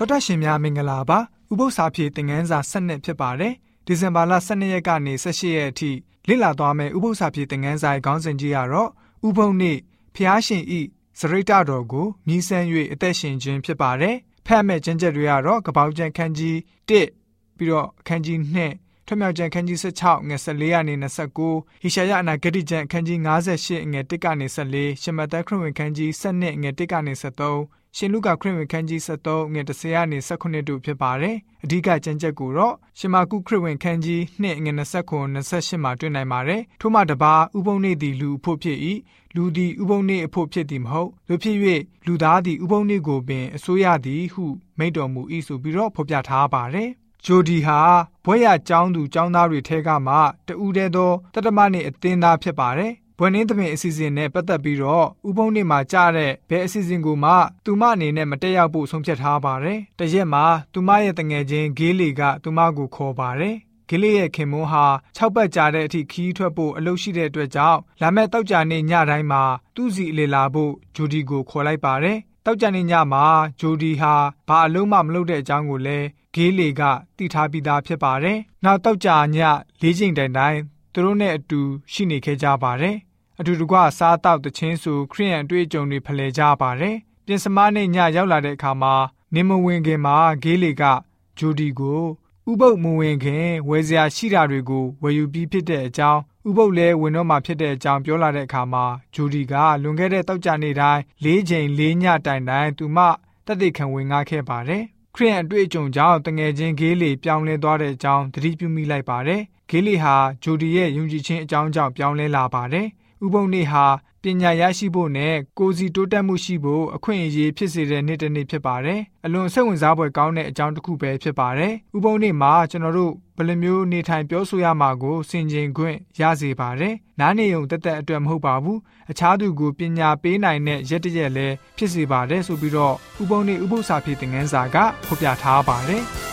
တော်တရှင်များမင်္ဂလာပါဥပု္ပ္ပစာဖြည့်သင်ခန်းစာ7ဖြစ်ပါတယ်ဒီဇင်ဘာလ12ရက်ကနေ18ရက်အထိလေ့လာသွားမယ့်ဥပု္ပ္ပစာဖြည့်သင်ခန်းစာရဲ့ခေါင်းစဉ်ကြီးကတော့ဥပုံနေ့ဖျားရှင်ဤစရိတတော်ကိုမြည်ဆန်း၍အသက်ရှင်ခြင်းဖြစ်ပါတယ်ဖတ်မဲ့ကျမ်းချက်တွေကတော့ကပောက်ကျန်ခန်းကြီး1ပြီးတော့ခန်းကြီး2ထွမြောက်ကျန်ခန်းကြီး16ငွေ14ကနေ29ဟိရှာယအနာဂတိကျန်ခန်းကြီး58ငွေ1ကနေ14ရှမသက်ခရစ်ဝင်ခန်းကြီး7ငွေ1ကနေ73 ရှင်လုကာခရစ်ဝင်ခန်းကြီး73ငွေ30ကနေ18တို့ဖြစ်ပါတယ်။အဓိကကျမ်းချက်ကိုတော့ရှင်မာကုခရစ်ဝင်ခန်းကြီး2ငွေ29 28မှာတွေ့နိုင်ပါတယ်။ထို့မှတပါဥပုံနေသည်လူအဖို့ဖြစ်၏။လူသည်ဥပုံနေအဖို့ဖြစ်သည်မဟုတ်။တို့ဖြစ်၍လူသားသည်ဥပုံနေကိုပင်အစိုးရသည်ဟုမိန့်တော်မူ၏ဆိုပြီးတော့ဖော်ပြထားပါတယ်။ဂျိုဒီဟာဘွဲ့ရကျောင်းသူကျောင်းသားတွေထဲကမှတူးတဲ့သောတတမနှင့်အသင်းသားဖြစ်ပါတယ်။ ဘွယ်နှင်းသမင်အစီအစဉ်နဲ့ပတ်သက်ပြီးတော့ဥပုံနေ့မှာကြားတဲ့ဘယ်အစီအစဉ်ကိုမှသူမအနေနဲ့မတက်ရောက်ဖို့ဆုံးဖြတ်ထားပါတယ်။တရက်မှာသူမရဲ့တငယ်ချင်းဂေးလီကသူမကိုခေါ်ပါတယ်။ဂေးလီရဲ့ခင်မွန်းဟာ6ပတ်ကြာတဲ့အထိခီးထွက်ဖို့အလုပ်ရှိတဲ့အတွက်ကြောင့်လာမယ့်တောက်ကြနေ့ညတိုင်းမှာသူ့စီအလေလာဖို့ဂျူဒီကိုခေါ်လိုက်ပါတယ်။တောက်ကြနေ့ညမှာဂျူဒီဟာဘာအလုံးမှမလုပ်တဲ့အကြောင်းကိုလည်းဂေးလီကသိထားပြီးသားဖြစ်ပါတယ်။နောက်တောက်ကြည၄ချိန်တိုင်တိုင်သူတို့နဲ့အတူရှိနေခဲ့ကြပါတယ် အတူတကွစားတောက်တခြင်းဆိုခရိယန်အတွေ့အကြုံတွေဖလှယ်ကြပါတယ်။ပြင်စမနဲ့ညရောက်လာတဲ့အခါမှာနေမဝင်ခင်မှာဂေးလီကဂျူဒီကိုဥပုပ်မဝင်ခင်ဝယ်စရာရှိတာတွေကိုဝယ်ယူပြီးဖြစ်တဲ့အကြောင်းဥပုပ်လည်းဝင်တော့မှဖြစ်တဲ့အကြောင်းပြောလာတဲ့အခါမှာဂျူဒီကလွန်ခဲ့တဲ့တောက်ကြနေ့တိုင်း၄ချိန်၄ညတိုင်တိုင်သူမတက်တဲ့ခံဝင်ငါခဲ့ပါတယ်။ခရိယန်အတွေ့အကြုံကြောင့်တငယ်ချင်းဂေးလီပြောင်းလဲသွားတဲ့အကြောင်းသတိပြုမိလိုက်ပါတယ်။ဂေးလီဟာဂျူဒီရဲ့ယုံကြည်ခြင်းအကြောင်းကြောင့်ပြောင်းလဲလာပါတယ်။ ဥပုံနေ့ဟာပညာရရှိဖို့နဲ့ကိုယ်စီတိုးတက်မှုရှိဖို့အခွင့်အရေးဖြစ်စေတဲ့နေ့တစ်နေ့ဖြစ်ပါတယ်။အလွန်စိတ်ဝင်စားဖွယ်ကောင်းတဲ့အကြောင်းတစ်ခုပဲဖြစ်ပါတယ်။ဥပုံနေ့မှာကျွန်တော်တို့ဘယ်လိုမျိုးနေထိုင်ပြောဆိုရမှာကိုဆင်ခြင်ခွင့်ရစေပါတယ်။နားနေုံတက်တက်အတွက်မဟုတ်ပါဘူး။အခြားသူကိုပညာပေးနိုင်တဲ့ရက်တရက်လည်းဖြစ်စေပါတယ်ဆိုပြီးတော့ဥပုံနေ့ဥပု္ပ္ပစာဖြစ်တဲ့ငန်းစာကဖော်ပြထားပါတယ်။